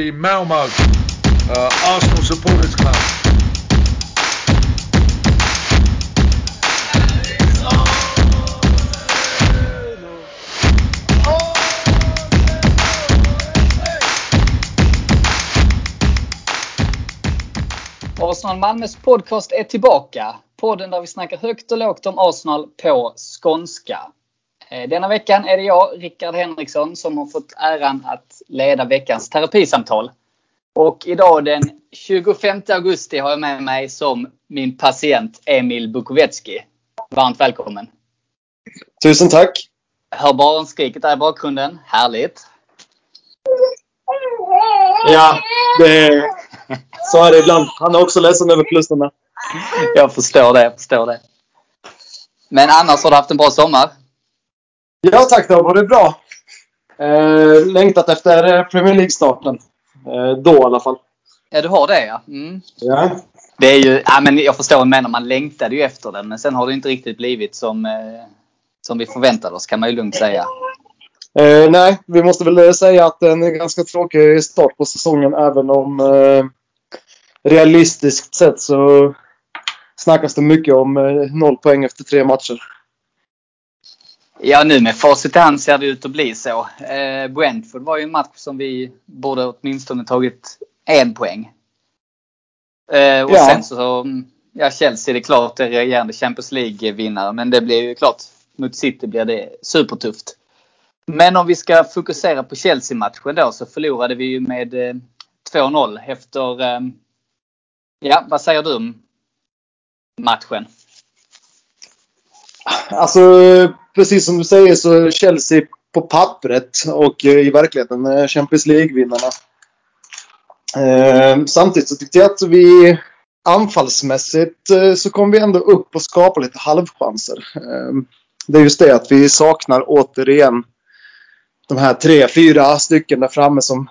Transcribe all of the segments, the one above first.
the Malmo uh, Arsenal Supporters Club. Arsenal Malmös podcast är tillbaka. Podden där vi snackar högt och lågt om Arsenal på skånska. Eh, Denna veckan är det jag, Rickard Henriksson, som har fått äran att leda veckans terapisamtal. Och idag den 25 augusti har jag med mig som min patient Emil Bukovetski. Varmt välkommen! Tusen tack! Hör barnskriket där i bakgrunden. Härligt! Ja, det, så är det ibland. Han är också ledsen över förlusterna. Jag förstår det, jag förstår det. Men annars har du haft en bra sommar? Ja tack, det har varit bra. Eh, längtat efter eh, Premier League-starten. Eh, då i alla fall. Ja, du har det ja. Mm. Ja. Det är ju, ja, men jag förstår vad du menar. Man längtade ju efter den. Men sen har det inte riktigt blivit som, eh, som vi förväntade oss kan man ju lugnt säga. Eh, nej, vi måste väl säga att det är en ganska tråkig start på säsongen även om eh, realistiskt sett så snackas det mycket om eh, noll poäng efter tre matcher. Ja, nu med facit i hand ser det ut att bli så. Eh, Brentford var ju en match som vi borde åtminstone tagit en poäng. Eh, och Ja. sen så, ja Chelsea det är klart är regerande Champions League-vinnare. Men det blir ju klart, mot City blir det supertufft. Men om vi ska fokusera på Chelsea-matchen då så förlorade vi ju med eh, 2-0 efter, eh, ja vad säger du om matchen? Alltså, precis som du säger så är Chelsea på pappret och eh, i verkligheten eh, Champions League-vinnarna. Eh, samtidigt så tyckte jag att vi anfallsmässigt eh, så kom vi ändå upp och skapade lite halvchanser. Eh, det är just det att vi saknar återigen de här tre, fyra stycken där framme som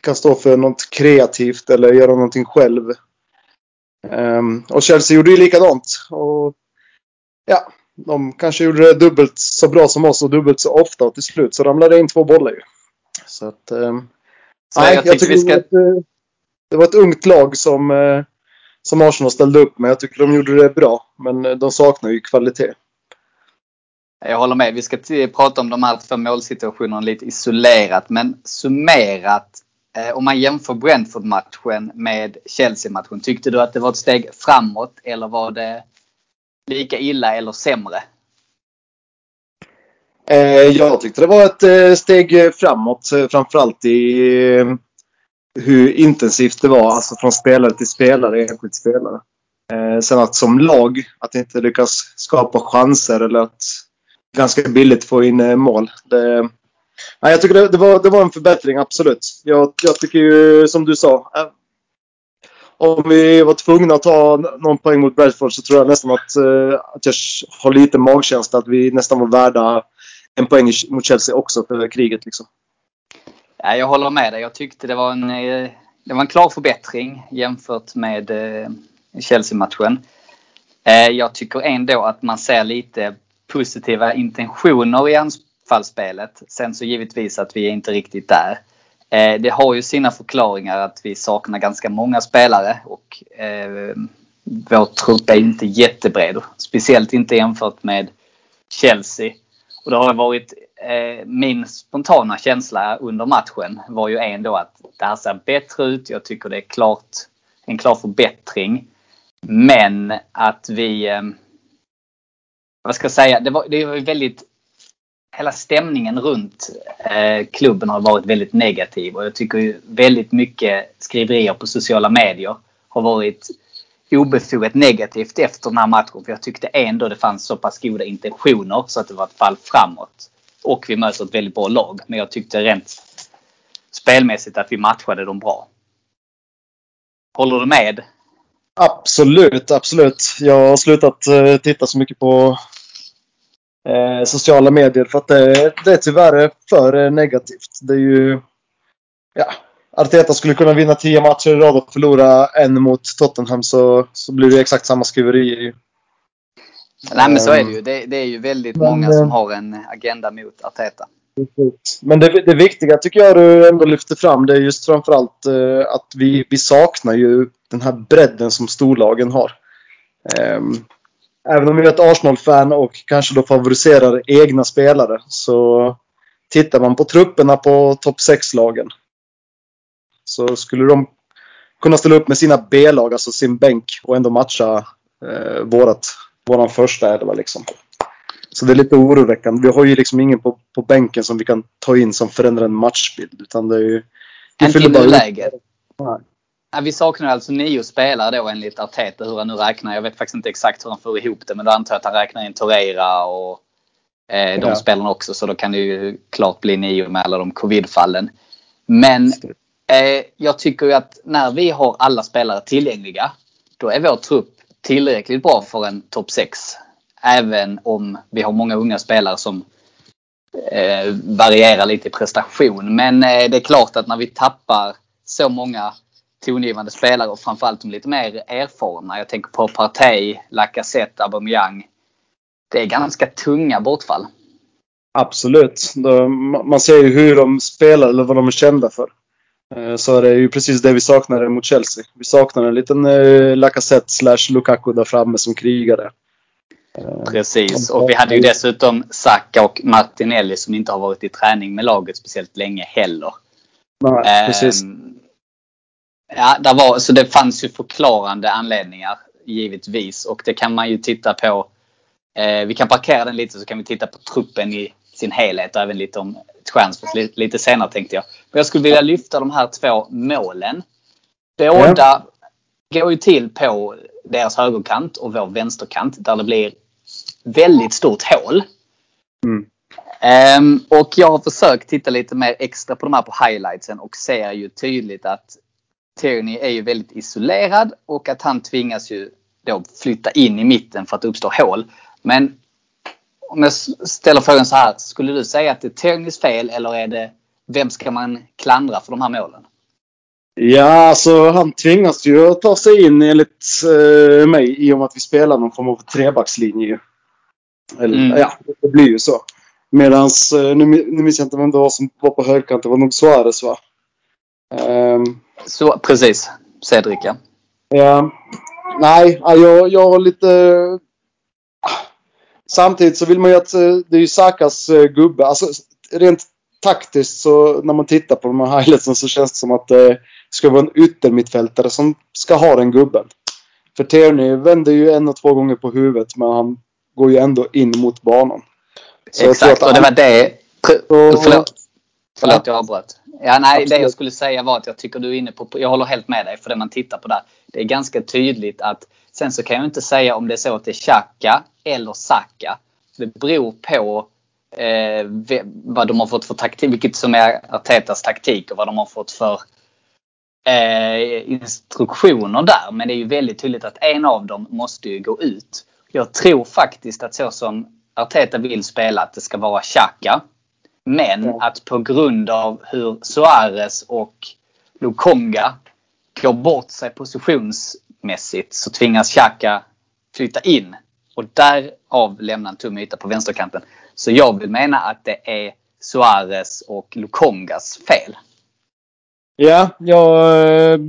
kan stå för något kreativt eller göra någonting själv. Ehm, och Chelsea gjorde ju likadant. Och ja, de kanske gjorde det dubbelt så bra som oss och dubbelt så ofta och till slut så ramlade det in två bollar ju. Så att... Eh, Så nej, jag jag, tycker vi ska- det, var ett, eh, det var ett ungt lag som, eh, som Arsenal ställde upp med. Jag tycker de gjorde det bra. Men eh, de saknar ju kvalitet. Jag håller med. Vi ska prata om de här två målsituationerna lite isolerat. Men summerat, eh, om man jämför Brentford-matchen med Chelsea-matchen. Tyckte du att det var ett steg framåt eller var det lika illa eller sämre? Eh, jag tyckte det var ett eh, steg framåt. Eh, framförallt i hur intensivt det var. Alltså från spelare till spelare, enskild spelare. Eh, sen att som lag, att inte lyckas skapa chanser eller att ganska billigt få in eh, mål. Det, nej, jag tycker det, det, var, det var en förbättring, absolut. Jag, jag tycker ju, som du sa, eh, om vi var tvungna att ta någon poäng mot Bradford så tror jag nästan att, eh, att jag har lite magkänsla att vi nästan var värda en poäng mot Chelsea också för kriget. Liksom. Ja, jag håller med dig. Jag tyckte det var en, eh, det var en klar förbättring jämfört med eh, Chelsea-matchen. Jag tycker ändå att man ser lite positiva intentioner i anfallsspelet. Sen så givetvis att vi är inte riktigt där. Eh, Det har ju sina förklaringar att vi saknar ganska många spelare och eh, vår trupp är inte jättebred. Speciellt inte jämfört med Chelsea. Och det har varit eh, min spontana känsla under matchen var ju ändå att det här ser bättre ut. Jag tycker det är klart, en klar förbättring. Men att vi, eh, vad ska jag säga, det var, det var ju väldigt, hela stämningen runt eh, klubben har varit väldigt negativ och jag tycker ju väldigt mycket skriverier på sociala medier har varit obefogat negativt efter den här matchen. För jag tyckte ändå det fanns så pass goda intentioner så att det var ett fall framåt. Och vi möter ett väldigt bra lag. Men jag tyckte rent spelmässigt att vi matchade dem bra. Håller du med? Absolut, absolut. Jag har slutat eh, titta så mycket på eh, sociala medier för att det, det är tyvärr för eh, negativt. Det är ju... Ja, Arteta skulle kunna vinna tio matcher i rad och förlora en mot Tottenham så, så blir det exakt samma skriverier ju. Nej men så är det ju. Det, det är ju väldigt Men, många eh, som har en agenda mot Arteta. Men det, det viktiga tycker jag du ändå lyfter fram, det är just framförallt eh, att vi, vi saknar ju den här bredden som storlagen har. Även om jag är ett Arsenal-fan och kanske då favoriserar egna spelare så tittar man på trupperna på topp 6-lagen så skulle de kunna ställa upp med sina B-lag, alltså sin bänk och ändå matcha eh, vårat, våran första elva liksom. Så det är lite oroväckande. Vi har ju liksom ingen på, på bänken som vi kan ta in som förändrar en matchbild. Utan det är ju... Inte i nuläget. Vi saknar alltså nio spelare då enligt Arteta hur han nu räknar. Jag vet faktiskt inte exakt hur han får ihop det men då antar jag att han räknar in Torreira och eh, de ja. spelarna också. Så då kan det ju klart bli nio med alla de covidfallen. Men eh, jag tycker ju att när vi har alla spelare tillgängliga då är vår trupp tillräckligt bra för en topp 6. Även om vi har många unga spelare som eh, varierar lite i prestation. Men eh, det är klart att när vi tappar så många tongivande spelare och framförallt de lite mer erfarna. Jag tänker på Partey, Lacazette, Aubameyang. Det är ganska tunga bortfall. Absolut. Man ser ju hur de spelar eller vad de är kända för. Eh, så är det ju precis det vi saknar mot Chelsea. Vi saknar en liten eh, Lacazette slash Lukaku där framme som krigare. Eh, precis, och vi hade ju dessutom Saka och Martinelli som inte har varit i träning med laget speciellt länge heller. Nej, precis. Ja, där var, så det fanns ju förklarande anledningar givetvis och det kan man ju titta på. Eh, vi kan parkera den lite så kan vi titta på truppen i sin helhet och även lite om transfers lite, lite senare tänkte jag. Men jag skulle vilja lyfta de här två målen. Båda ja. går ju till på deras högerkant och vår vänsterkant där det blir väldigt stort hål. Mm. Um, och jag har försökt titta lite mer extra på de här på highlightsen och ser ju tydligt att Tierney är ju väldigt isolerad och att han tvingas ju då flytta in i mitten för att det uppstår hål. Men om jag ställer frågan så här. Skulle du säga att det är Tierneys fel eller är det vem ska man klandra för de här målen? Ja, alltså han tvingas ju att ta sig in enligt eh, mig i och med att vi spelar någon form av trebackslinje. Eller, mm. Ja, det blir ju så. Medans, eh, nu, nu minns jag inte vem det var som var på högkant. Det var nog Suarez va? Um, så, precis. Cedric ja. Ja. Nej, jag, jag har lite... Samtidigt så vill man ju att eh, det är ju Sakas eh, gubbe. Alltså rent taktiskt så när man tittar på de här highlightsen så känns det som att det ska vara en yttermittfältare som ska ha den gubben. För Tierney vänder ju en och två gånger på huvudet men han går ju ändå in mot banan. Så Exakt, och det var det... Förlåt. Förlåt, jag avbröt. Ja, nej, Absolut. det jag skulle säga var att jag tycker du är inne på, jag håller helt med dig för det man tittar på där. Det är ganska tydligt att, sen så kan jag inte säga om det är så att det är Xhaka eller Saka. Det beror på eh, vad de har fått för taktik, vilket som är Artetas taktik och vad de har fått för eh, instruktioner där. Men det är ju väldigt tydligt att en av dem måste ju gå ut. Jag tror faktiskt att så som Arteta vill spela, att det ska vara Xhaka men ja. att på grund av hur Suarez och Lukonga går bort sig positionsmässigt så tvingas Xhaka flytta in. Och därav lämna en tum yta på vänsterkanten. Så jag vill mena att det är Suarez och Lukongas fel. Ja, jag, eh,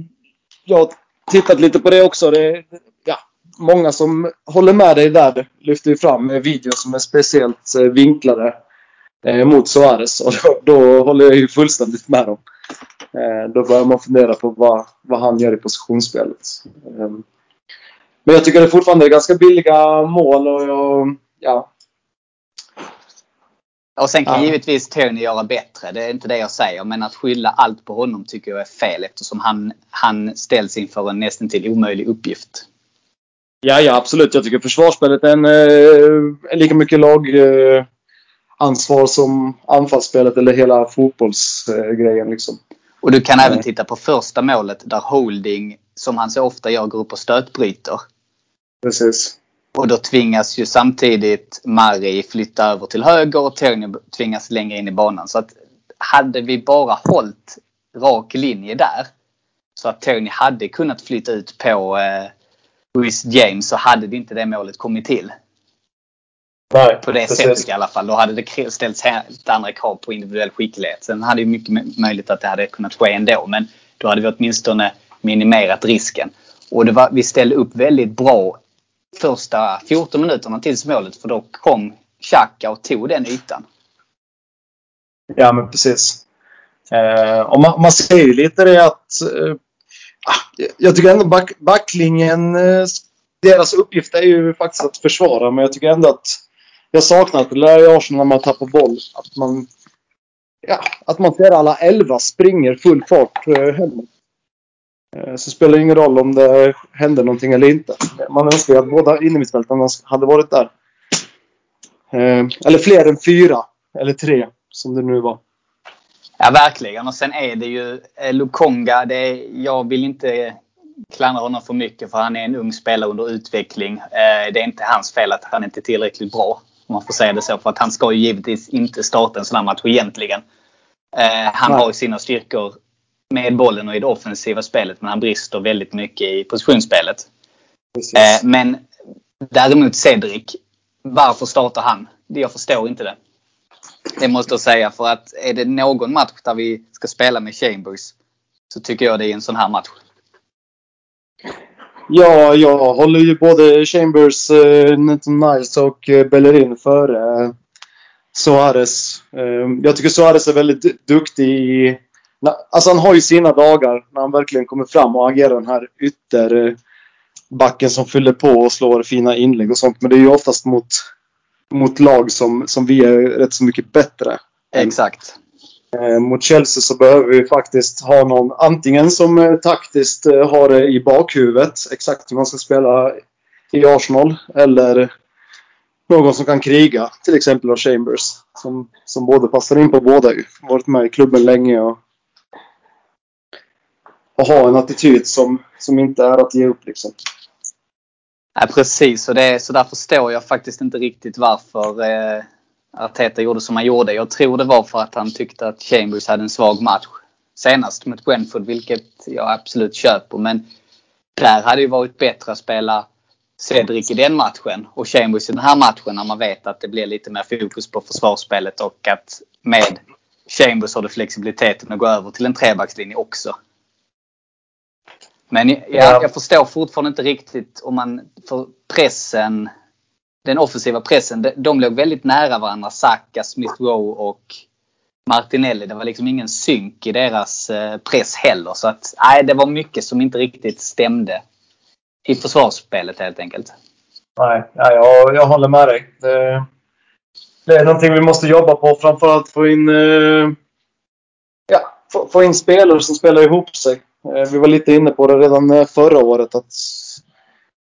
jag har tittat lite på det också. Det, ja, många som håller med dig där lyfter ju fram videor som är speciellt eh, vinklade mot Suarez. Och då, då, håller jag ju fullständigt med dem. Eh, då börjar man fundera på vad, vad han gör i positionsspelet. Eh, men jag tycker det fortfarande är ganska billiga mål och jag, ja. Och sen kan ja. givetvis Tony göra bättre. Det är inte det jag säger. Men att skylla allt på honom tycker jag är fel eftersom han, han ställs inför en nästan till omöjlig uppgift. Ja, ja absolut. Jag tycker försvarsspelet är en, eh, lika mycket lag eh, ansvar som anfallsspelet eller hela fotbollsgrejen. Liksom. Och du kan även titta på första målet där Holding, som han så ofta gör, går upp och stötbryter. Precis. Och då tvingas ju samtidigt Mari flytta över till höger och Tony tvingas längre in i banan. Så att hade vi bara hållit rak linje där så att Tony hade kunnat flytta ut på eh, James så hade det inte det målet kommit till. Nej, på det precis. sättet i alla fall. Då hade det ställts helt andra krav på individuell skicklighet. Sen hade det mycket möjligt att det hade kunnat ske ändå. Men då hade vi åtminstone minimerat risken. Och var, vi ställde upp väldigt bra första 14 minuterna tills målet. För då kom Xhaka och tog den ytan. Ja, men precis. Eh, och man, man ser ju lite det att... Eh, ah, jag tycker ändå back, backlinjen... Eh, deras uppgift är ju faktiskt att försvara, men jag tycker ändå att... Jag saknar att det lär i Arsenal när man tappar boll. Att man... Ja, att man ser alla elva springer full fart eh, hemma. hemåt. Eh, så spelar det ingen roll om det händer någonting eller inte. Man önskar ju att båda innermittfältarna hade varit där. Eh, eller fler än fyra. Eller tre, som det nu var. Ja, verkligen. Och sen är det ju Lukonga. Det är, jag vill inte klandra honom för mycket för han är en ung spelare under utveckling. Det är inte hans fel att han inte är tillräckligt bra. Om man får säga det så. För att han ska ju givetvis inte starta en sån här match egentligen. Eh, han Nej. har ju sina styrkor med bollen och i det offensiva spelet. Men han brister väldigt mycket i positionsspelet. Eh, men däremot Cedric. Varför startar han? Jag förstår inte det. Det måste jag säga. För att är det någon match där vi ska spela med Chambers så tycker jag det är en sån här match. Ja, jag håller ju både Chambers, eh, Nice och eh, Bellerin före eh, Suarez. Eh, jag tycker Suarez är väldigt duktig i... na- Alltså han har ju sina dagar när han verkligen kommer fram och agerar den här ytterbacken eh, som fyller på och slår fina inlägg och sånt. Men det är ju oftast mot, mot lag som, som vi är rätt så mycket bättre. Exakt. Eh, mot Chelsea så behöver vi faktiskt ha någon antingen som eh, taktiskt eh, har det i bakhuvudet exakt hur man ska spela i Arsenal eller någon som kan kriga. Till exempel av Chambers som, som både passar in på båda ju. Varit med i klubben länge och, och ha en attityd som, som inte är att ge upp liksom. Ja, precis, och det, så där förstår jag faktiskt inte riktigt varför eh, Arteta gjorde som han gjorde. Jag tror det var för att han tyckte att Chambers hade en svag match senast mot Brentford, vilket jag absolut köper. Men där hade det varit bättre att spela Cedric i den matchen och Chambers i den här matchen när man vet att det blir lite mer fokus på försvarsspelet och att med Chambers har du flexibiliteten att gå över till en trebackslinje också. Men ja, Ja. jag förstår fortfarande inte riktigt om man... För pressen, den offensiva pressen, de, de låg väldigt nära varandra. Saka, Smith Rowe och Martinelli. Det var liksom ingen synk i deras eh, press heller. Så att, nej, det var mycket som inte riktigt stämde i försvarsspelet helt enkelt. Nej, nej jag, jag håller med dig. Det, det är någonting vi måste jobba på. Framförallt få in, eh, ja, få, få in spelare som spelar ihop sig. Eh, vi var lite inne på det redan eh, förra året att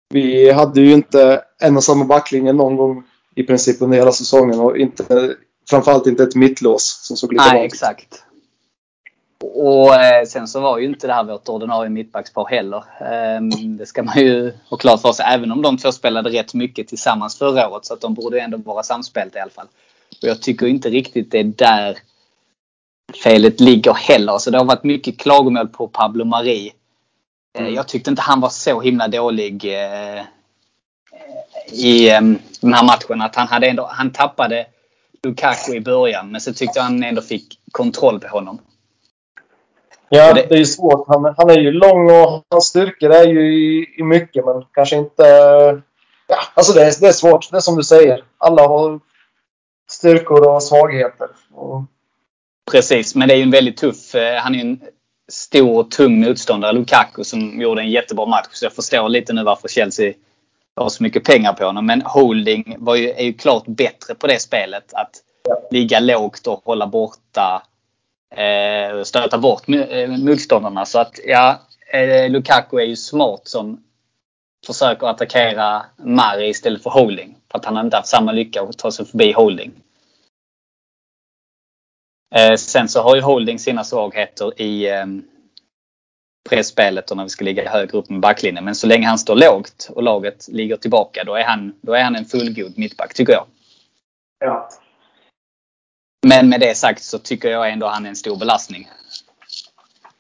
vi hade ju inte en och samma backlinje någon gång i princip under hela säsongen och inte, framförallt inte ett mittlås som såg likadant Nej, ut. exakt. Och eh, sen så var ju inte det här vårt ordinarie mittbackspar heller. Ehm, det ska man ju ha klart för sig. Även om de två spelade rätt mycket tillsammans förra året. Så att de borde ändå vara samspelta i alla fall. Och jag tycker inte riktigt det är där felet ligger heller. Så det har varit mycket klagomål på Pablo Mari. Eh, Jag tyckte inte han var så himla dålig eh, i eh, den här matchen. Att han, hade ändå, han tappade Lukaku i början men så tyckte jag han ändå fick kontroll på honom. Ja, det- det är ju svårt. Han, han är ju lång och hans styrkor är ju i, i mycket, men kanske inte... Ja, alltså det är, det är svårt. Det är som du säger. Alla har styrkor och svagheter. Och, Precis, men det är ju en väldigt tuff... eh, Han är ju en stor och tung motståndare, Lukaku, som gjorde en jättebra match. Så jag förstår lite nu varför Chelsea har så mycket pengar på honom. Men Holding var ju, är ju klart bättre på det spelet. Att ligga lågt och hålla borta eh, stöta bort eh, motståndarna. Så att ja, eh, Lukaku är ju smart som försöker attackera Mari istället för Holding. För att han har inte haft samma lycka att ta sig förbi Holding. Eh, sen så har ju Holding sina svagheter i eh, pressspelet och när vi ska ligga högre upp med backlinjen. Men så länge han står lågt och laget ligger tillbaka då är han, då är han en fullgod mittback tycker jag. ja. Men med det sagt så tycker jag ändå han är en stor belastning.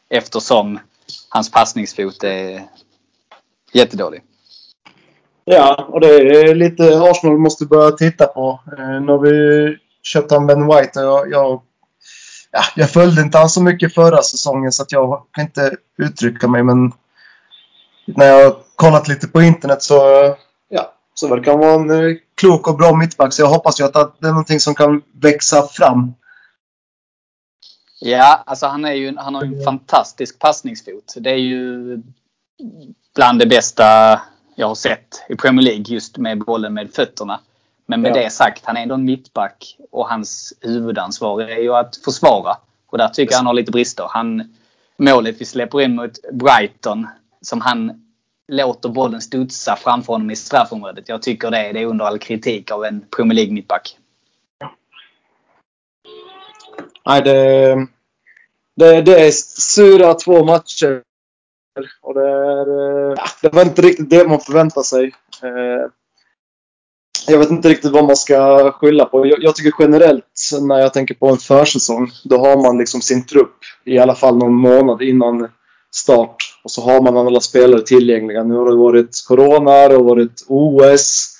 Eftersom hans passningsfot är jättedålig. Ja, och det är lite Arsenal måste börja titta på. Eh, har vi köpt han Ben White och jag, jag, ja, jag följde inte alls så mycket förra säsongen så att jag kan inte uttrycka mig men när jag har kollat lite på internet så, ja, så verkar han vara eh, en klok och bra mittback så jag hoppas ju att det är någonting som kan växa fram. Ja, alltså han, är ju, han har ju en fantastisk passningsfot. Det är ju bland det bästa jag har sett i Premier League just med bollen med fötterna. Men med ja. det sagt, han är ändå en mittback och hans huvudansvar är ju att försvara. Och där tycker jag han har lite brister. Han, målet vi släpper in mot Brighton som han låter bollen studsa framför honom i straffområdet. Jag tycker det, det är under all kritik av en Premier League mittback. Nej, det, det, det är sura två matcher. Och det, är, det var inte riktigt det man förväntade sig. Eh, jag vet inte riktigt vad man ska skylla på. Jag, jag, tycker generellt när jag tänker på en försäsong, då har man liksom sin trupp i alla fall någon månad innan start. Och så har man alla spelare tillgängliga. Nu har det varit Corona, det har varit OS,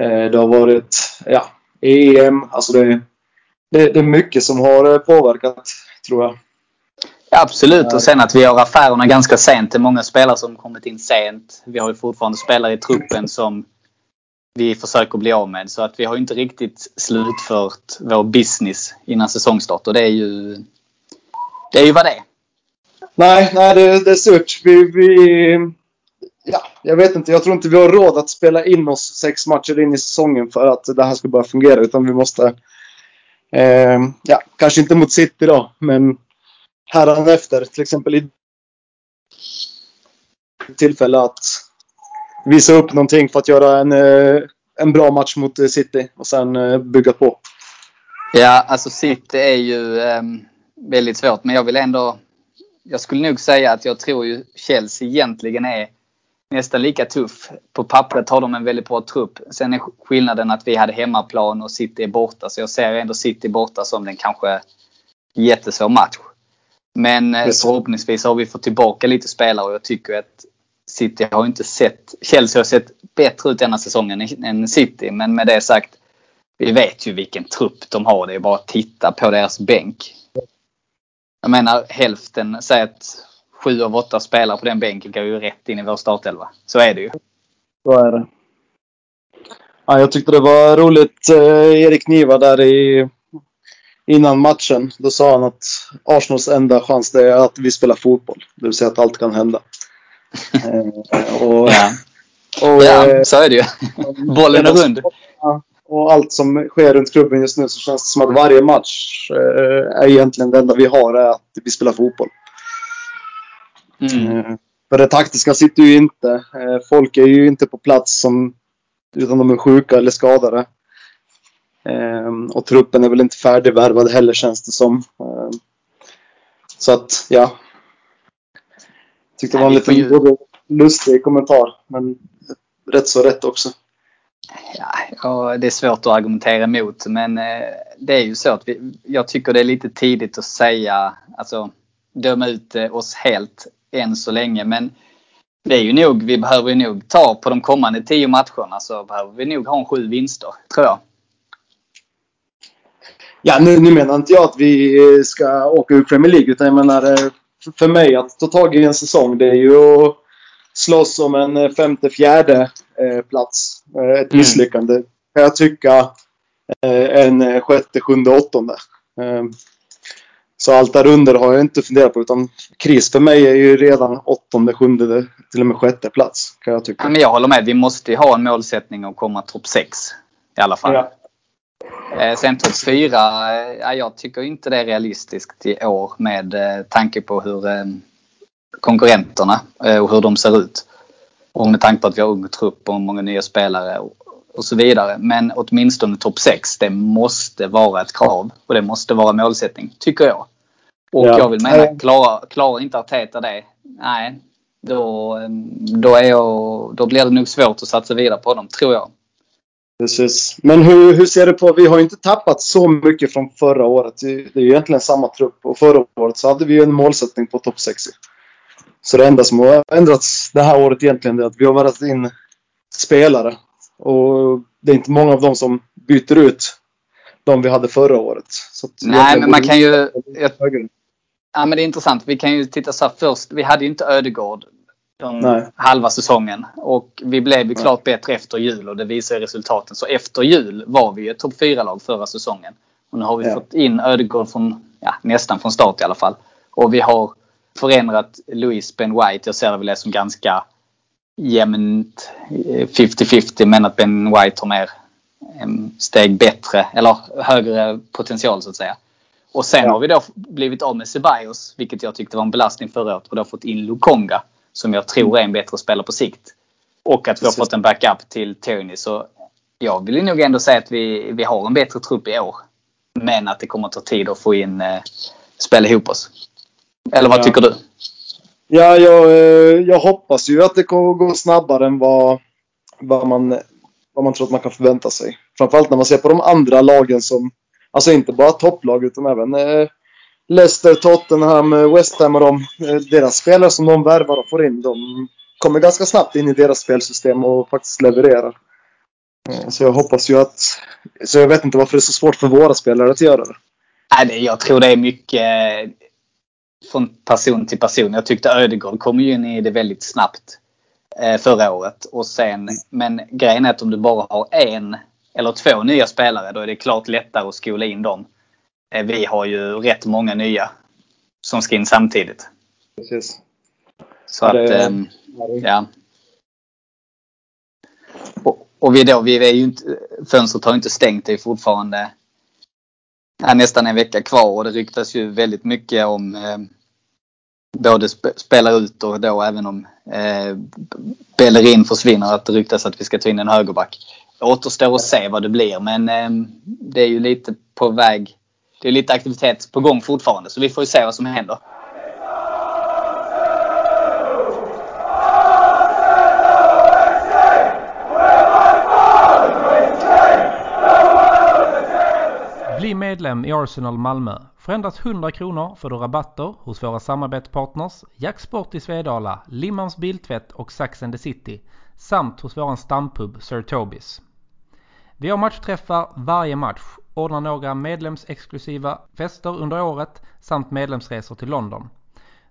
eh, det har varit ja, EM. Alltså det, det, det är mycket som har påverkat, tror jag. Ja, absolut, och sen att vi gör affärerna ganska sent. Det är många spelare som kommit in sent. Vi har ju fortfarande spelare i truppen som vi försöker bli av med. Så att vi har inte riktigt slutfört vår business innan säsongstart och det är ju, det är ju vad det är. Nej, nej det, det är surt. Vi, vi, ja, jag vet inte. Jag tror inte vi har råd att spela in oss sex matcher in i säsongen för att det här ska börja fungera. Utan vi måste, eh, ja, kanske inte mot City då, men efter. Till exempel i tillfälle att visa upp någonting för att göra en, eh, en bra match mot eh, City och sen eh, bygga på. Ja, alltså City är ju eh, väldigt svårt men jag vill ändå jag skulle nog säga att jag tror ju Chelsea egentligen är nästan lika tuff. På pappret har de en väldigt bra trupp. Sen är skillnaden att vi hade hemmaplan och City är borta. Så jag ser ändå City borta som den kanske jättesvår match. Men Precis. förhoppningsvis har vi fått tillbaka lite spelare och jag tycker att City har inte sett... Chelsea har sett bättre ut denna säsongen än City. Men med det sagt, vi vet ju vilken trupp de har. Det är bara att titta på deras bänk. Jag menar hälften, säg att sju av åtta spelare på den bänken går ju rätt in i vår startelva. Så är det ju. Så är det. Ja, jag tyckte det var roligt. Eh, Erik Niva där i innan matchen. Då sa han att Arsenals enda chans det är att vi spelar fotboll. Det vill säga att allt kan hända eh, och, ja, och, ja eh, så är det ju. Bollen är rund. Och allt som sker runt klubben just nu så känns det som att varje match eh, är egentligen det enda vi har är att vi spelar fotboll. Mm. För det taktiska sitter ju inte. Folk är ju inte på plats som, utan de är sjuka eller skadade. Och truppen är väl inte färdigvärvad heller känns det som. Så att, ja. Tyckte det var en liten ju... lustig kommentar. Men rätt så rätt också. Ja, det är svårt att argumentera emot men eh, det är ju så att vi, jag tycker det är lite tidigt att säga, alltså döma ut eh, oss helt än så länge. Men det är ju nog, vi behöver ju nog ta på de kommande tio matcherna så behöver vi nog ha en sju vinster, tror jag. Ja, nu, nu menar inte jag att vi ska åka ur Premier League. Utan jag menar, eh, för mig att ta tag i en säsong, det är ju att slåss om en eh, femte, fjärde eh, plats. Ett mm. misslyckande kan jag tycka. En sjätte, sjunde, åttonde. Så allt därunder har jag inte funderat på. Utan kris för mig är ju redan åttonde, sjunde, till och med sjätte plats. Kan jag tycka. men jag håller med. Vi måste ju ha en målsättning att komma topp 6. I alla fall. Ja. Eh, sen topp 4, ja, jag tycker inte det är realistiskt i år med eh, tanke på hur eh, konkurrenterna och hur de ser ut. Och med tanke på att vi har ung trupp och många nya spelare och så vidare. Men åtminstone topp 6, det måste vara ett krav och det måste vara målsättning, tycker jag. Och ja. jag vill mena, klarar, klarar inte Arteta det, nej, då, då, är jag, då blir det nog svårt att satsa vidare på dem, tror jag. Precis. Men hur, hur ser du på, vi har ju inte tappat så mycket från förra året. Det är ju egentligen samma trupp. Och förra året så hade vi ju en målsättning på topp 6. Så det enda som har ändrats det här året egentligen är att vi har varit in spelare. Och det är inte många av dem som byter ut de vi hade förra året. Nej, men man kan ju... Jag, ja, men det är intressant. Vi kan ju titta så här först. Vi hade ju inte Ödegård halva säsongen. Och vi blev ju klart bättre efter jul och det visar resultaten. Så efter jul var vi ett topp 4-lag förra säsongen. Och nu har vi ja. fått in Ödegård från, ja, nästan från start i alla fall. Och vi har förändrat Louis Ben White. Jag ser det väl som ganska jämnt 50-50 men att Ben White har mer steg bättre eller högre potential så att säga. Och sen ja. har vi då blivit av med Ceballos, vilket jag tyckte var en belastning förra året och då fått in Lukonga som jag tror är en bättre spelare på sikt. Och att vi har fått en backup till Tony. Så jag vill nog ändå säga att vi, vi har en bättre trupp i år. Men att det kommer att ta tid att få in eh, spela ihop oss. Eller vad ja. tycker du? Ja, jag, eh, jag hoppas ju att det kommer gå snabbare än vad, vad, man, vad man tror att man kan förvänta sig. Framförallt när man ser på de andra lagen som, alltså inte bara topplag utan även eh, Leicester, Tottenham, West Ham och de, eh, deras spelare som de värvar och får in, de kommer ganska snabbt in i deras spelsystem och faktiskt levererar. Eh, så jag hoppas ju att... Så jag vet inte varför det är så svårt för våra spelare att göra det. Nej, jag tror det är mycket eh, från person till person. Jag tyckte Ödegård kom ju in i det väldigt snabbt förra året. Och sen, men grejen är att om du bara har en eller två nya spelare då är det klart lättare att skola in dem. Eh, vi har ju rätt många nya som ska in samtidigt. Precis. Så att, det, ähm, ja. Och, och, vi då, vi är ju inte, fönstret har inte stängt, det är fortfarande är nästan en vecka kvar och det ryktas ju väldigt mycket om eh, både sp spela ut och då även om eh, Bellerin försvinner att det ryktas att vi ska ta in en högerback. Det återstår att se vad det blir men eh, det är ju lite på väg. Det är lite aktivitet på gång fortfarande så vi får ju se vad som händer. Bli medlem i Arsenal Malmö. För endast 100 kronor får du rabatter hos våra samarbetspartners Jacksport i Svedala, Limmans Biltvätt och Sax and the City samt hos våran stampub Sir Tobis. Vi har matchträffar varje match, ordnar några medlemsexklusiva fester under året samt medlemsresor till London.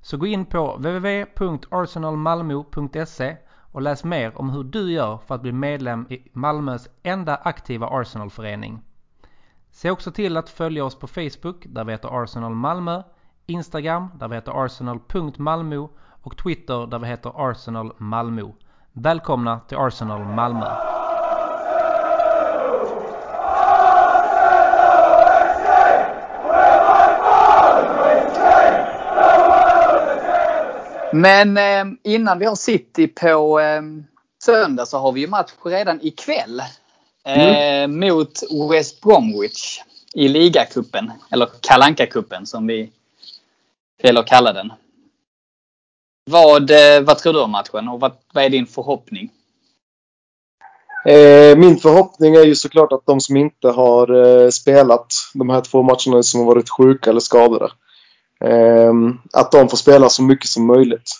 Så gå in på www.arsenalmalmo.se och läs mer om hur du gör för att bli medlem i Malmös enda aktiva Arsenalförening. Se också till att följa oss på Facebook där vi heter Arsenal Malmö, Instagram där vi heter arsenal.malmo och Twitter där vi heter Arsenal Malmö. Välkomna till Arsenal Malmö! Men eh, innan vi har City på eh, söndag så har vi ju match redan ikväll. Mm. Eh, mot West Bromwich i ligacupen. Eller kalanka kuppen som vi väljer att kalla den. Vad, eh, vad tror du om matchen och vad, vad är din förhoppning? Eh, min förhoppning är ju såklart att de som inte har eh, spelat de här två matcherna som har varit sjuka eller skadade. Ehm, att de får spela så mycket som möjligt.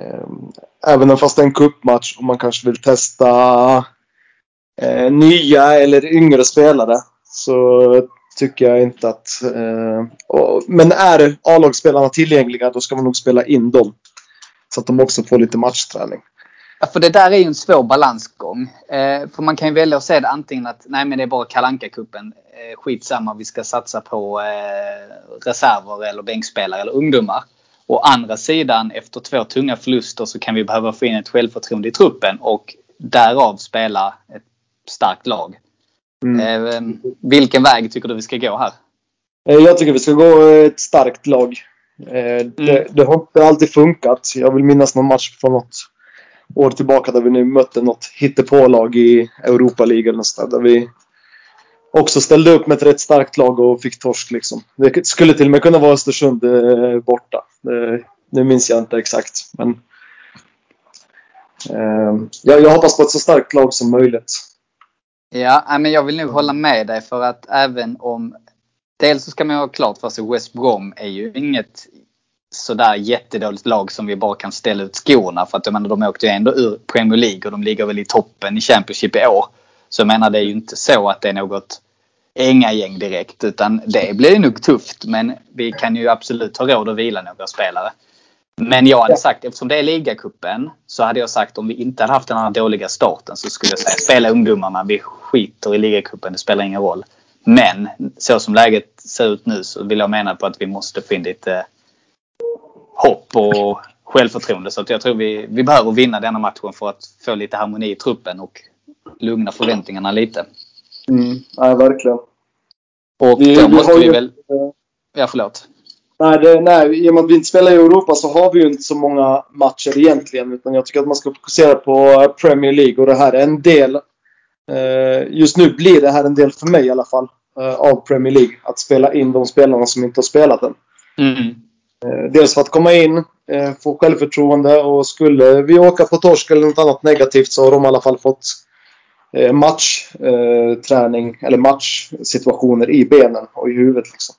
Ehm, även även fast det är en cupmatch och man kanske vill testa eh, nya eller yngre spelare så tycker jag inte att... Eh, men är A-lagsspelarna tillgängliga då ska man nog spela in dem. Så att de också får lite matchträning. Ja, för det där är ju en svår balansgång. Eh, för man kan ju välja att säga det antingen att nej men det är bara kalanka kuppen eh, Skitsamma, vi ska satsa på eh, reserver eller bänkspelare eller ungdomar. Å andra sidan, efter två tunga förluster så kan vi behöva få in ett självförtroende i truppen och därav spela ett starkt lag. Mm. Eh, vilken väg tycker du vi ska gå här? Eh, jag tycker vi ska gå ett starkt lag. Eh, det, mm. det har inte alltid funkat. Jag vill minnas någon match från något år tillbaka där vi nu mötte något hittepålag i Europa League eller där vi också ställde upp med ett rätt starkt lag och fick torsk liksom. Det skulle till och med kunna vara Östersund eh, borta. Nu minns jag inte exakt. Men, eh, jag, jag hoppas på ett så starkt lag som möjligt. Ja, men jag vill nog hålla med dig för att även om Dels så ska man ha klart för sig West Brom är ju inget sådär jättedåligt lag som vi bara kan ställa ut skorna. För att jag menar, de åkte ju ändå ur Premier League och de ligger väl i toppen i Championship i år. Så jag menar det är ju inte så att det är något gäng direkt utan det blir nog tufft. Men vi kan ju absolut ha råd att vila några spelare. Men jag hade sagt, eftersom det är ligacupen, så hade jag sagt om vi inte hade haft den här dåliga starten så skulle jag säga spela ungdomarna. Vi skiter i ligacupen, det spelar ingen roll. Men så som läget ser ut nu så vill jag mena på att vi måste få in lite hopp och självförtroende. Så att jag tror vi, vi behöver vinna denna matchen för att få lite harmoni i truppen och lugna förväntningarna lite. Mm, ja, verkligen. Och Vi- då vi måste vi ju- väl... Ja, förlåt. Nej, det, nej, i och med att vi inte spelar i Europa så har vi ju inte så många matcher egentligen. Utan jag tycker att man ska fokusera på Premier League och det här är en del. Eh, just nu blir det här en del för mig i alla fall. Eh, av Premier League. Att spela in de spelarna som inte har spelat än. Mm. Eh, dels för att komma in, eh, få självförtroende och skulle vi åka på torsk eller något annat negativt så har de i alla fall fått eh, matchträning träning, eller matchsituationer i benen och i huvudet. Liksom.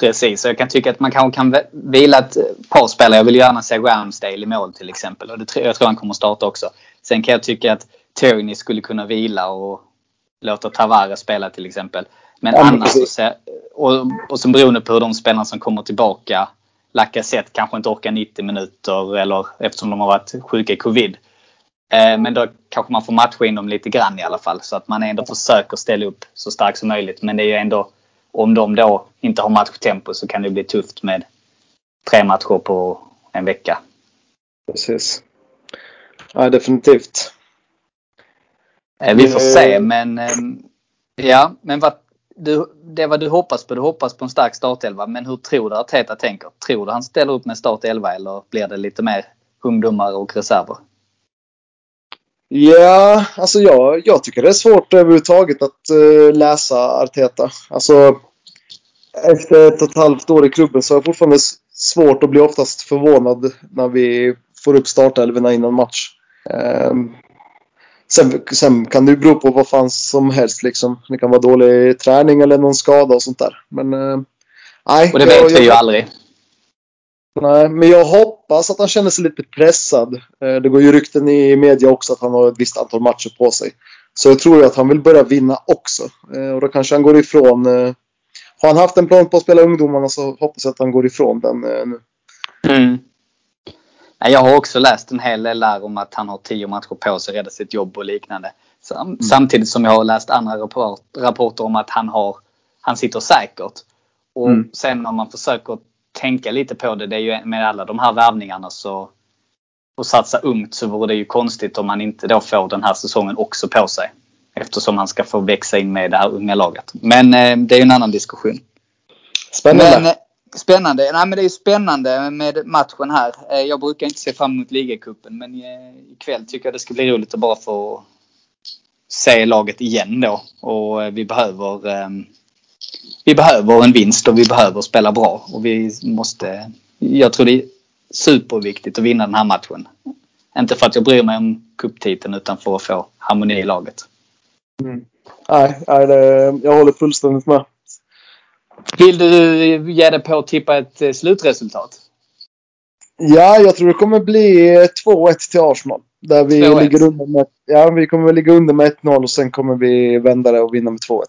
Precis, så jag kan tycka att man kanske kan vila ett par spelare. Jag vill gärna se Ramsdale i mål till exempel. Och det, tror- jag tror han kommer starta också. Sen kan jag tycka att Tony skulle kunna vila och låta Tavares spela till exempel. Men Ja, annars så och, och så beroende på hur de spelarna som kommer tillbaka. Lacazette kanske inte orkar 90 minuter eller eftersom de har varit sjuka i covid. Eh, men då kanske man får matcha in dem lite grann i alla fall. Så att man ändå försöker ställa upp så starkt som möjligt. Men det är ju ändå om de då inte har matchtempo så kan det bli tufft med tre matcher på en vecka. Precis. Ja, definitivt. Eh, Vi får Eh. se men ehm, ja, men vad, du, det är vad du hoppas på. Du hoppas på en stark startelva. Men hur tror du att Teta tänker? Tror du han ställer upp med startelva eller blir det lite mer ungdomar och reserver? Ja, alltså jag, jag tycker det är svårt överhuvudtaget att uh, läsa Arteta. Alltså, efter ett och ett halvt år i klubben så har jag fortfarande svårt att bli oftast förvånad när vi får upp startelvorna innan match. Um, sen, sen kan det ju bero på vad fan som helst liksom. Det kan vara dålig träning eller någon skada och sånt där. Men eh, nej. Och det jag- vet vi jag- ju aldrig. Nej, men jag hoppas att han känner sig lite pressad. Eh, Det går ju rykten i media också att han har ett visst antal matcher på sig. Så jag tror ju att han vill börja vinna också. Eh, Och då kanske han går ifrån... Har han haft en plan på att spela ungdomarna så hoppas jag att han går ifrån den nu. Mm. Jag har också läst en hel del där om att han har tio matcher på sig att rädda sitt jobb och liknande. Sam, Samtidigt som jag har läst andra rapport, rapporter om att han, har, han sitter säkert. Och Mm. sen om man försöker tänka lite på det, det är ju med alla de här värvningarna så och satsa ungt så vore det ju konstigt om han inte då får den här säsongen också på sig. Eftersom han ska få växa in med det här unga laget. Men eh, det är ju en annan diskussion. Spännande. Men, eh, spännande. Nej, men det är spännande med matchen här. Eh, jag brukar inte se fram emot ligacupen men eh, ikväll tycker jag det ska bli roligt att bara få se laget igen då. Och eh, vi behöver ehm, vi behöver en vinst och vi behöver spela bra. Och vi måste, jag tror det är superviktigt att vinna den här matchen. Inte för att jag bryr mig om cuptiteln utan för att få harmoni i laget. Mm. Nej, nej det, jag håller fullständigt med. Vill du ge dig på att tippa ett eh, slutresultat? Ja, jag tror det kommer bli eh, 2-1 till Arsenal. Där vi 2-1. ligger under med, ja, vi kommer ligga under med 1-0 och sen kommer vi vända det och vinna med 2-1.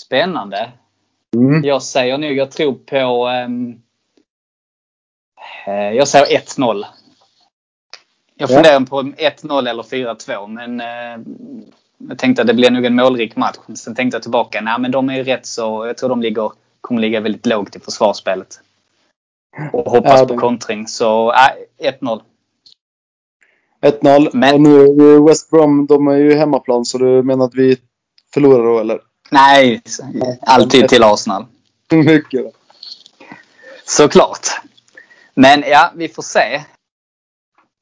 Spännande. Mm. Jag säger nog, jag tror på... ehm, eh, jag säger 1-0. Jag Ja. funderar på 1-0 eller 4-2 men eh, jag tänkte att det blir nog en målrik match. Sen tänkte jag tillbaka, nej men de är ju rätt så, jag tror de ligger, kommer ligga väldigt lågt i försvarsspelet. Och hoppas Ja, på kontring. Så nej, 1-0. 1-0. Men- Och nu är West Brom, de är ju hemmaplan så du menar att vi förlorar då eller? Nej, alltid till Arsenal. Mycket. då. Såklart. Men ja, vi får se.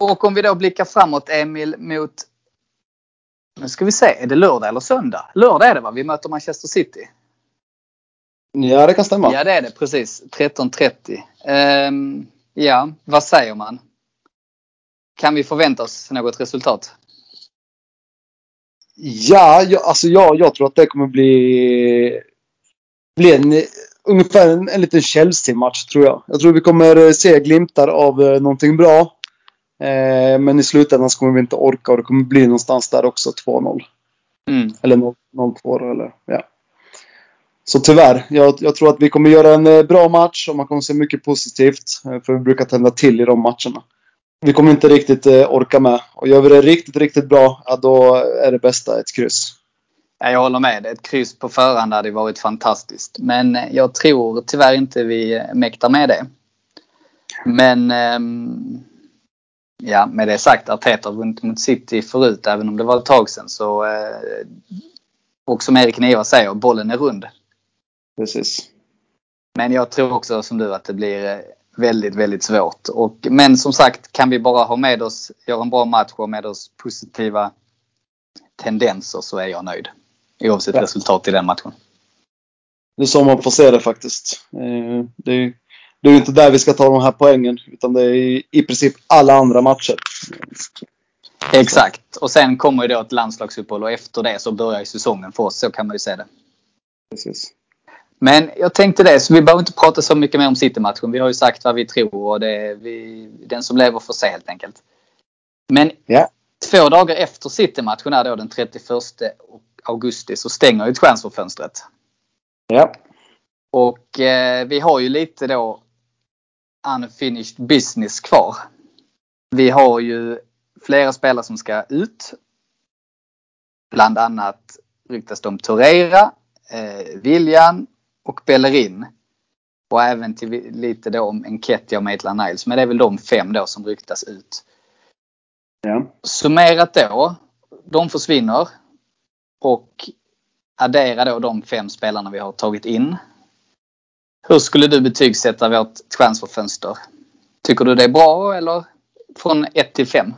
Och om vi då blickar framåt Emil mot... Nu ska vi se, är det lördag eller söndag? Lördag är det va? Vi möter Manchester City. Ja, det kan stämma. Ja det är det precis. 13.30. Ehm, ja, vad säger man? Kan vi förvänta oss något resultat? Ja, jag, alltså jag, jag tror att det kommer bli, bli en ungefär en, en liten Chelsea-match tror jag. Jag tror vi kommer se glimtar av eh, någonting bra. Eh, men i slutändan så kommer vi inte orka och det kommer bli någonstans där också 2-0. Mm. Eller 0-2 eller ja. Så tyvärr, jag, jag, tror att vi kommer göra en eh, bra match och man kommer se mycket positivt. Eh, för vi brukar tända till i de matcherna. Vi kommer inte riktigt eh, orka med. Och gör vi det riktigt, riktigt bra, ja, då är det bästa ett kryss. Jag håller med. Ett kryss på förhand hade varit fantastiskt. Men jag tror tyvärr inte vi mäktar med det. Men ehm, ja, med det sagt, Arteta har vunnit mot City förut, även om det var ett tag sedan. Så, och som Erik Niva säger, bollen är rund. Precis. Men jag tror också som du att det blir väldigt, väldigt svårt. Och, men som sagt, kan vi bara ha med oss, göra en bra match och med oss positiva tendenser så är jag nöjd. Oavsett ja. resultat i den matchen. Det är så man får se det faktiskt. Det är, det är inte där vi ska ta de här poängen. Utan det är i, i princip alla andra matcher. Exakt. Och sen kommer ju då ett landslagsuppehåll och efter det så börjar ju säsongen för oss. Så kan man ju se det. Precis. Men jag tänkte det, så vi behöver inte prata så mycket mer om City-matchen. Vi har ju sagt vad vi tror och det är vi, den som lever får se helt enkelt. Men yeah. två dagar efter City-matchen, är då den 31 augusti, så stänger ju transferfönstret. Ja. Yeah. Och eh, vi har ju lite då unfinished business kvar. Vi har ju flera spelare som ska ut. Bland annat ryktas om Torreira, eh, William och Bellerin. Och även till lite då om Enketia och Maitland Niles. Men det är väl de fem då som ryktas ut. Ja. Summerat då. De försvinner. Och addera då de fem spelarna vi har tagit in. Hur skulle du betygsätta vårt transferfönster? Tycker du det är bra eller från 1 till 5?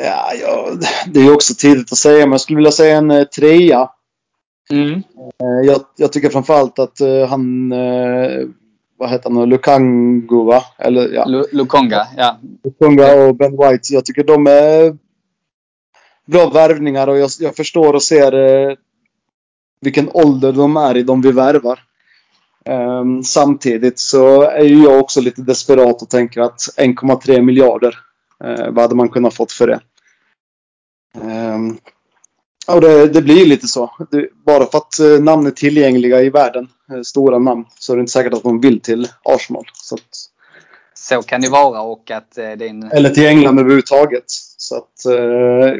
Ja, ja, det är också tidigt att säga men jag skulle vilja säga en eh, trea. Mm. Jag, jag, tycker framförallt att uh, han, vad heter han, Lukango va? Eller, ja. Lukonga, ja. Lukonga och Ben White. Jag tycker de är bra värvningar och jag, jag förstår och ser vilken ålder de är i, de vi värvar. Um, samtidigt så är ju jag också lite desperat och tänker att 1,3 miljarder, uh, vad hade man kunnat fått för det? Um, och det, det, blir lite så. Det, bara för att uh, namn är tillgängliga i världen, uh, stora namn, så är det inte säkert att de vill till Arsenal. Så, att, så kan det vara och att det är en... Eller till England överhuvudtaget. Så att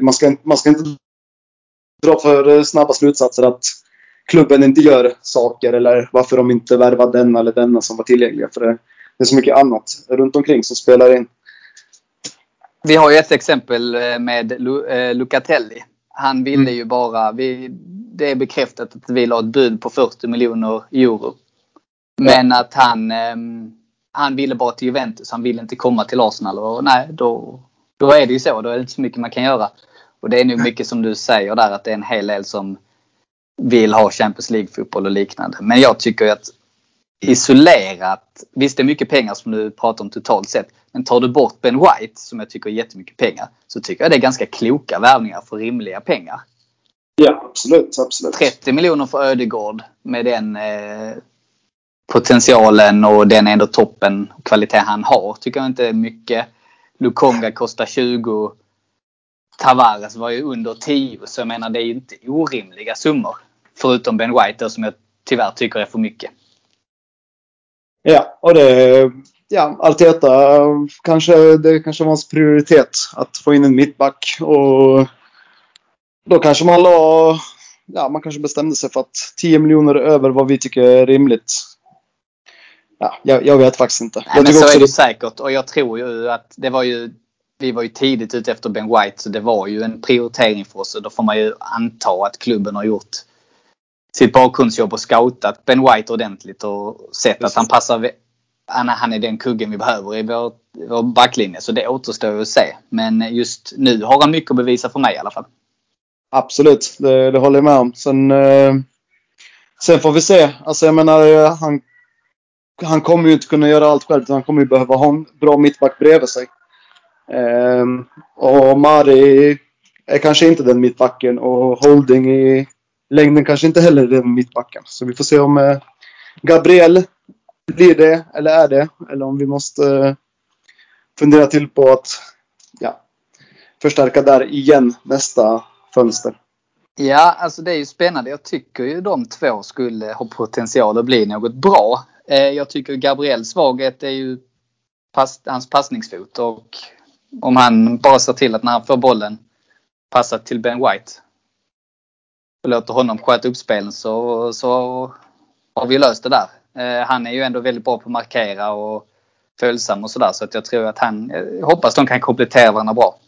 man, ska, man ska inte dra för snabba slutsatser att klubben inte gör saker eller varför de inte värvar denna eller denna som var tillgängliga. För det, det är så mycket annat runt omkring som spelar in. Vi har ju ett exempel med Lucatelli. Han ville mm. ju bara, vi, det är bekräftat att vi la ett bud på 40 miljoner euro. Men ja. att han, han ville bara till Juventus, han ville inte komma till Arsenal. Och nej, då, då är det ju så. Då är det inte så mycket man kan göra. Och det är nog mycket som du säger där att det är en hel del som vill ha Champions League-fotboll och liknande. Men jag tycker att isolerat, visst det är mycket pengar som du pratar om totalt sett. Men tar du bort Ben White, som jag tycker är jättemycket pengar, så tycker jag det är ganska kloka värvningar för rimliga pengar. Ja, absolut. absolut. 30 miljoner för Ödegård med den eh, potentialen och den ändå toppen kvalitet han har tycker jag inte är mycket. Lukonga kostar 20. Tavares var ju under 10 så jag menar det är inte orimliga summor. Förutom Ben White då, som jag tyvärr tycker är för mycket. Ja, och det... Ja, Arteta kanske, det kanske var hans prioritet att få in en mittback och då kanske man la... Ja, man kanske bestämde sig för att 10 miljoner över vad vi tycker är rimligt. Ja, jag, jag vet faktiskt inte. Nej, men så är det, det säkert och jag tror ju att det var ju vi var ju tidigt ute efter Ben White så det var ju en prioritering för oss och då får man ju anta att klubben har gjort sitt bakgrundsjobb och scoutat Ben White ordentligt och sett Precis. att han passar han är den kuggen vi behöver i vår, vår backlinje. Så det återstår att se. Men just nu har han mycket att bevisa för mig i alla fall. Absolut, det, det håller jag med om. Sen, eh, sen får vi se. Alltså jag menar, han, han kommer ju inte kunna göra allt själv. Han kommer ju behöva ha en bra mittback bredvid sig. Eh, och Mari är kanske inte den mittbacken och Holding i längden kanske inte heller den mittbacken. Så vi får se om eh, Gabriel blir det, eller är det. Eller om vi måste eh, fundera till på att ja, förstärka där igen nästa fönster. Ja, alltså det är ju spännande. Jag tycker ju de två skulle ha potential att bli något bra. Eh, jag tycker Gabriels svaghet är ju pass, hans passningsfot och om han bara ser till att när han får bollen passa till Ben White och låter honom sköta upp spelen så, så har vi löst det där. Eh, han är ju ändå väldigt bra på att markera och följsam och sådär så att jag tror att han, jag hoppas de kan komplettera varandra bra.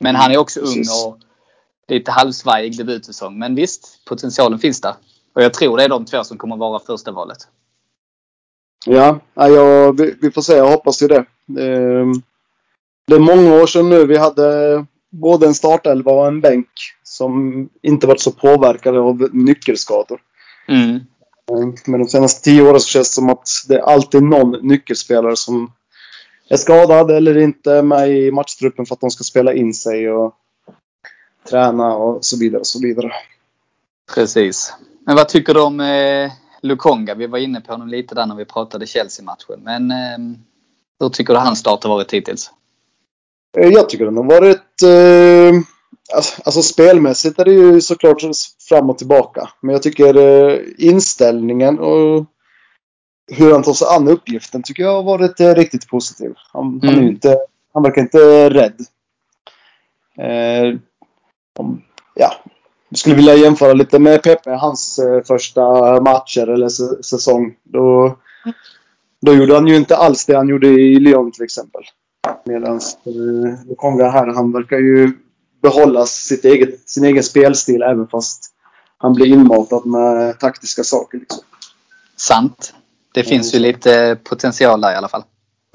Men han är också ung och lite halvsvajig debutsäsong. Men visst, potentialen finns där. Och jag tror det är de två som kommer vara första valet. Ja, ja vi, vi får se. Jag hoppas ju det. Ehm, det är många år sedan nu vi hade både en startelva och en bänk som inte varit så påverkade av nyckelskador. Mm. Men de senaste tio åren så känns det som att det är alltid någon nyckelspelare som är skadad eller inte med i matchtruppen för att de ska spela in sig och träna och så vidare. Och så vidare. Precis. Men vad tycker du om eh, Lukonga? Vi var inne på honom lite där när vi pratade Chelsea-matchen. Men eh, hur tycker du hans start har varit hittills? Eh, jag tycker den har varit... Eh, alltså, alltså spelmässigt är det ju såklart fram och tillbaka. Men jag tycker eh, inställningen och hur han tar sig an uppgiften tycker jag har varit eh, riktigt positiv. Han, mm. han, är inte, han verkar inte rädd. Eh, om, ja, jag skulle vilja jämföra lite med Pepe, hans eh, första matcher eller säsong. Då, då gjorde han ju inte alls det han gjorde i Lyon till exempel. Medan eh, Lukonga här, han verkar ju behålla sitt eget, sin egen spelstil även fast han blir inmatad med taktiska saker. Liksom. Sant. Det finns ju lite potential där i alla fall.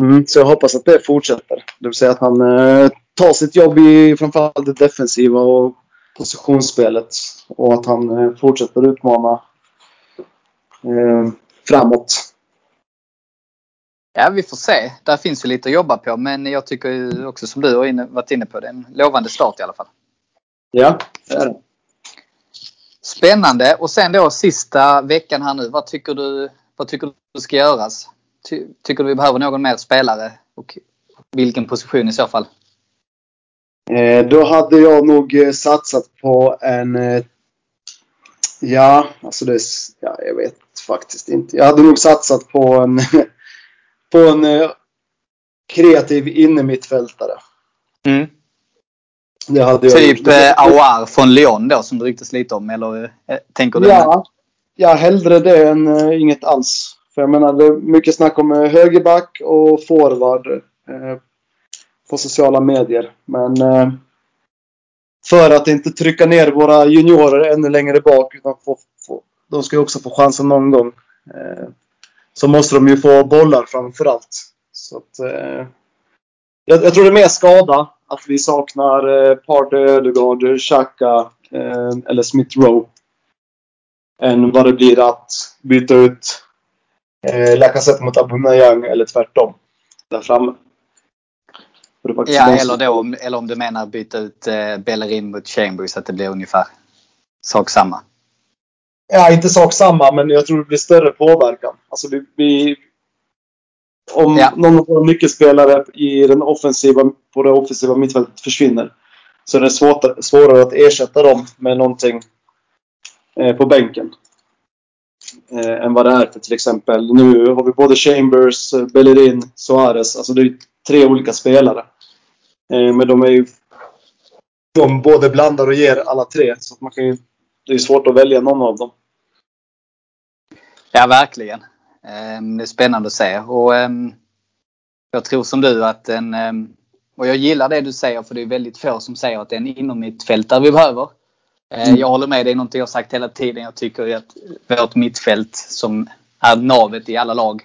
Mm, så jag hoppas att det fortsätter. Det vill säga att han eh, tar sitt jobb i framförallt det defensiva och positionsspelet. Och att han eh, fortsätter utmana eh, framåt. Ja, vi får se. Där finns ju lite att jobba på. Men jag tycker också som du har varit inne på, det är en lovande start i alla fall. Ja, det är det. Spännande. Och sen då sista veckan här nu. Vad tycker du, vad tycker du ska göras? Ty, tycker du vi behöver någon mer spelare? Och vilken position i så fall? Eh, då hade jag nog eh, satsat på en... Eh, ja, alltså det... Ja, jag vet faktiskt inte. Jag hade nog satsat på en... på en kreativ innermittfältare. Mm. Det hade jag typ eh, Aouar från Lyon då som det ryktas lite om eller eh, tänker du? Ja, ja hellre det än eh, inget alls. För jag menar det är mycket snack om högerback och forward på sociala medier. Men eh, för att inte trycka ner våra juniorer ännu längre bak, utan få, få, de ska ju också få chansen någon gång. Så måste de ju få bollar framför allt. Så att, eh, jag, jag, tror det är mer skada att vi saknar eh, Partey, Ödegaard, Xhaka eh, eller Smith Rowe. Än vad det blir att byta ut eh, Lacazette mot Aubameyang eller tvärtom. Där framme. Ja, eller, då, eller om du menar byta ut eh, Bellerin mot Chambers så att det blir ungefär sak samma. Ja, inte sak samma, men jag tror det blir större påverkan. Alltså vi, vi om ja. någon av våra nyckelspelare i den offensiva, på det offensiva mittfältet försvinner så är det svårt, svårare att ersätta dem med någonting eh, på bänken. Eh, än vad det är för till exempel. Nu har vi både Chambers, eh, Bellerin, Suarez. Alltså det är tre olika spelare. Eh, men de är ju... De både blandar och ger alla tre. Så man kan ju, det är svårt att välja någon av dem. Ja, verkligen. Ehm, det är spännande att se. Och ehm, jag tror som du att en... Ehm, och jag gillar det du säger för det är väldigt få som säger att det är en inommittfältare vi behöver. Mm. Jag håller med, det är något jag sagt hela tiden. Jag tycker att vårt mittfält som är navet i alla lag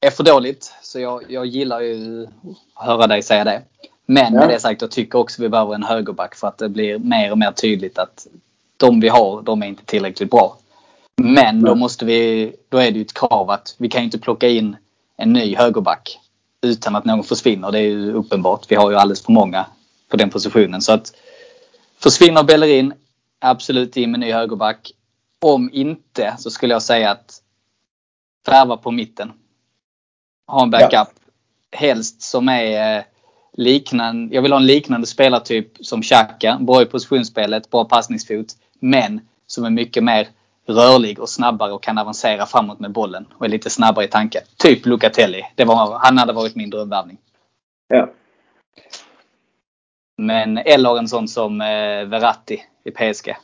är för dåligt. Så jag, jag gillar ju att höra dig säga det. Men ja. med det sagt, jag tycker också vi behöver en högerback för att det blir mer och mer tydligt att de vi har, de är inte tillräckligt bra. Men då måste vi, då är det ju ett krav att vi kan inte plocka in en ny högerback utan att någon försvinner. Det är ju uppenbart. Vi har ju alldeles för många på den positionen. Så att försvinner Bellerin, absolut in med ny högerback. Om inte så skulle jag säga att värva på mitten. Ha en backup. Ja. Helst som är eh, liknande. Jag vill ha en liknande spelartyp som Xhaka. Bra i positionsspelet, bra passningsfot. Men som är mycket mer rörlig och snabbare och kan avancera framåt med bollen. Och är lite snabbare i tanken. Typ Lucatelli. Det var, han hade varit min drömvärvning. Ja. Men eller en sån som eh, Verratti i PSG.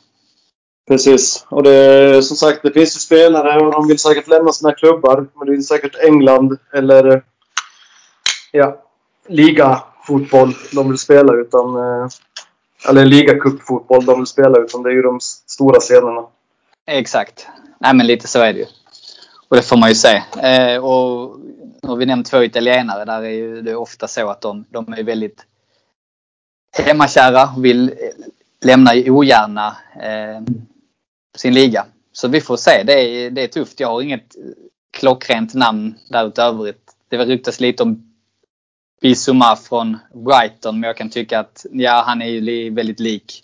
Precis. Och det, som sagt, det finns ju spelare och de vill säkert lämna sina klubbar. Men det är säkert England eller ja, ligafotboll de vill spela utan eh, eller ligacupfotboll de vill spela utan det är ju de stora scenerna. Exakt. Nej men lite så är det ju. Och det får man ju se. Eh, och nu har vi nämnt två italienare. Där är ju det ofta så att de, de är väldigt hemmakära och vill lämna ogärna eh, sin liga. Så vi får se. Det är, det är tufft. Jag har inget klockrent namn därutöver. Det ryktas lite om Bissouma från Brighton men jag kan tycka att ja, han är ju väldigt lik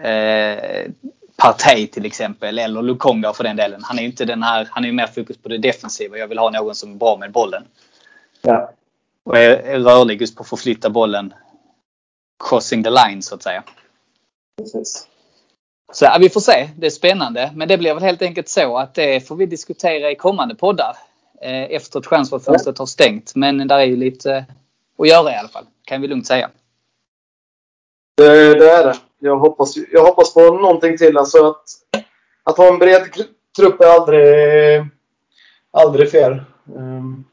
eh, Partey till exempel eller Lukonga för den delen. Han är inte den här, han är mer fokus på det defensiva. Jag vill ha någon som är bra med bollen. Ja. Och är, är rörlig just på att förflytta bollen crossing the line så att säga. Precis. Så ja, vi får se. Det är spännande. Men det blir väl helt enkelt så att det får vi diskutera i kommande poddar. Eh, efter att transferfönstret har stängt. Men där är ju lite att göra i alla fall. Kan vi lugnt säga. Det, det är det. Jag hoppas, jag hoppas på någonting till. Alltså att, att ha en bred trupp är aldrig, aldrig fel. Um,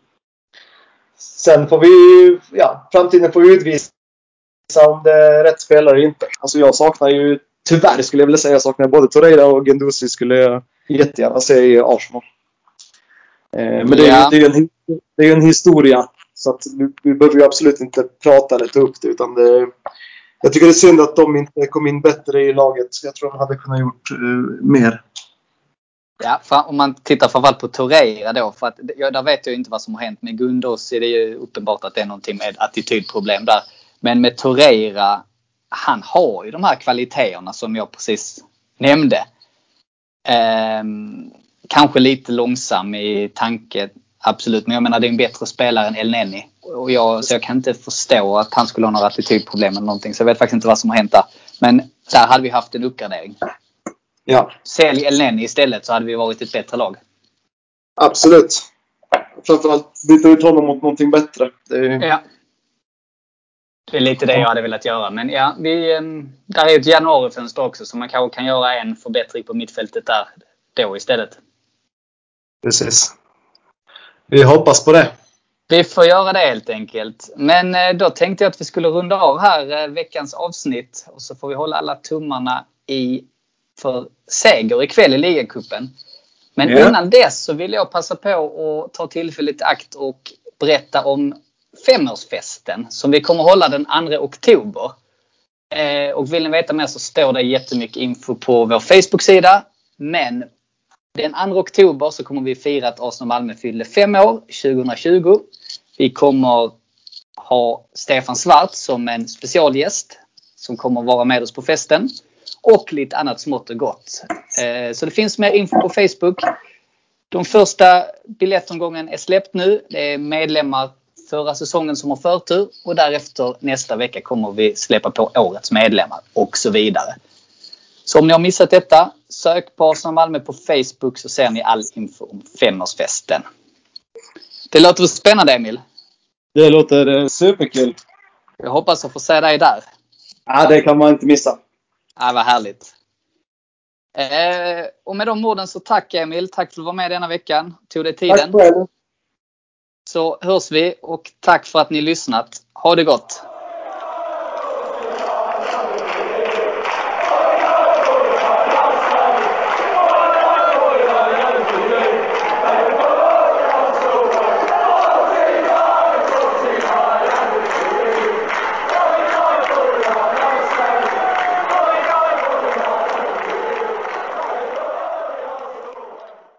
sen får vi ja, framtiden får utvisa om det är rätt spelare eller inte. Alltså jag saknar ju, tyvärr skulle jag vilja säga, jag saknar både Torreira och Gendusi skulle jag jättegärna se i Arsenal. Eh, men det är, ja. det, är en, det är en historia. Så att vi, vi behöver ju absolut inte prata eller ta upp det. Utan det, jag tycker det är synd att de inte kom in bättre i laget. Jag tror de hade kunnat gjort uh, mer. Ja, om man tittar framförallt på Torreira då. För att, ja, där vet jag inte vad som har hänt. Med Gundos är det ju uppenbart att det är någonting med attitydproblem där. Men med Torreira, han har ju de här kvaliteterna som jag precis nämnde. Ehm, kanske lite långsam i tanke, absolut. Men jag menar det är en bättre spelare än El Neni. Och jag, så jag kan inte förstå att han skulle ha några attitydproblem eller någonting. Så jag vet faktiskt inte vad som har hänt där. Men där hade vi haft en uppgradering. Ja. Sälj El Neni istället så hade vi varit ett bättre lag. Absolut. Framförallt byta ut honom mot någonting bättre. Det är... Ja. Det är lite det jag hade velat göra. Men ja, vi, ehm, där är ett januarifönster också så man kanske kan göra en förbättring på mittfältet där då istället. Precis. Vi hoppas på det. Vi får göra det helt enkelt. Men eh, då tänkte jag att vi skulle runda av här eh, veckans avsnitt. Och så får vi hålla alla tummarna i för seger ikväll i ligacupen. Men yeah. innan dess så vill jag passa på att ta tillfället i akt och berätta om femårsfesten som vi kommer hålla den 2 oktober. Eh, och vill ni veta mer så står det jättemycket info på vår Facebook-sida. Men den 2 oktober så kommer vi fira att Arsenal Malmö fyllde fem år 2020. Vi kommer ha Stefan Svart som en specialgäst som kommer vara med oss på festen. Och lite annat smått och gott. Eh, så det finns mer info på Facebook. De första biljettomgången är släppt nu. Det är medlemmar förra säsongen som har förtur och därefter nästa vecka kommer vi släppa på årets medlemmar och så vidare. Så om ni har missat detta, sök på Arsenal Malmö på Facebook så ser ni all info om femårsfesten. Det låter spännande Emil? Det låter eh, superkul. Jag hoppas att få se dig där. Ja, det kan man inte missa. Ja, vad härligt. Eh, och med de orden så tack Emil. Tack för att du var med denna veckan. Tog dig tiden. Tack själv. Så hörs vi och tack för att ni lyssnat. Ha det gott!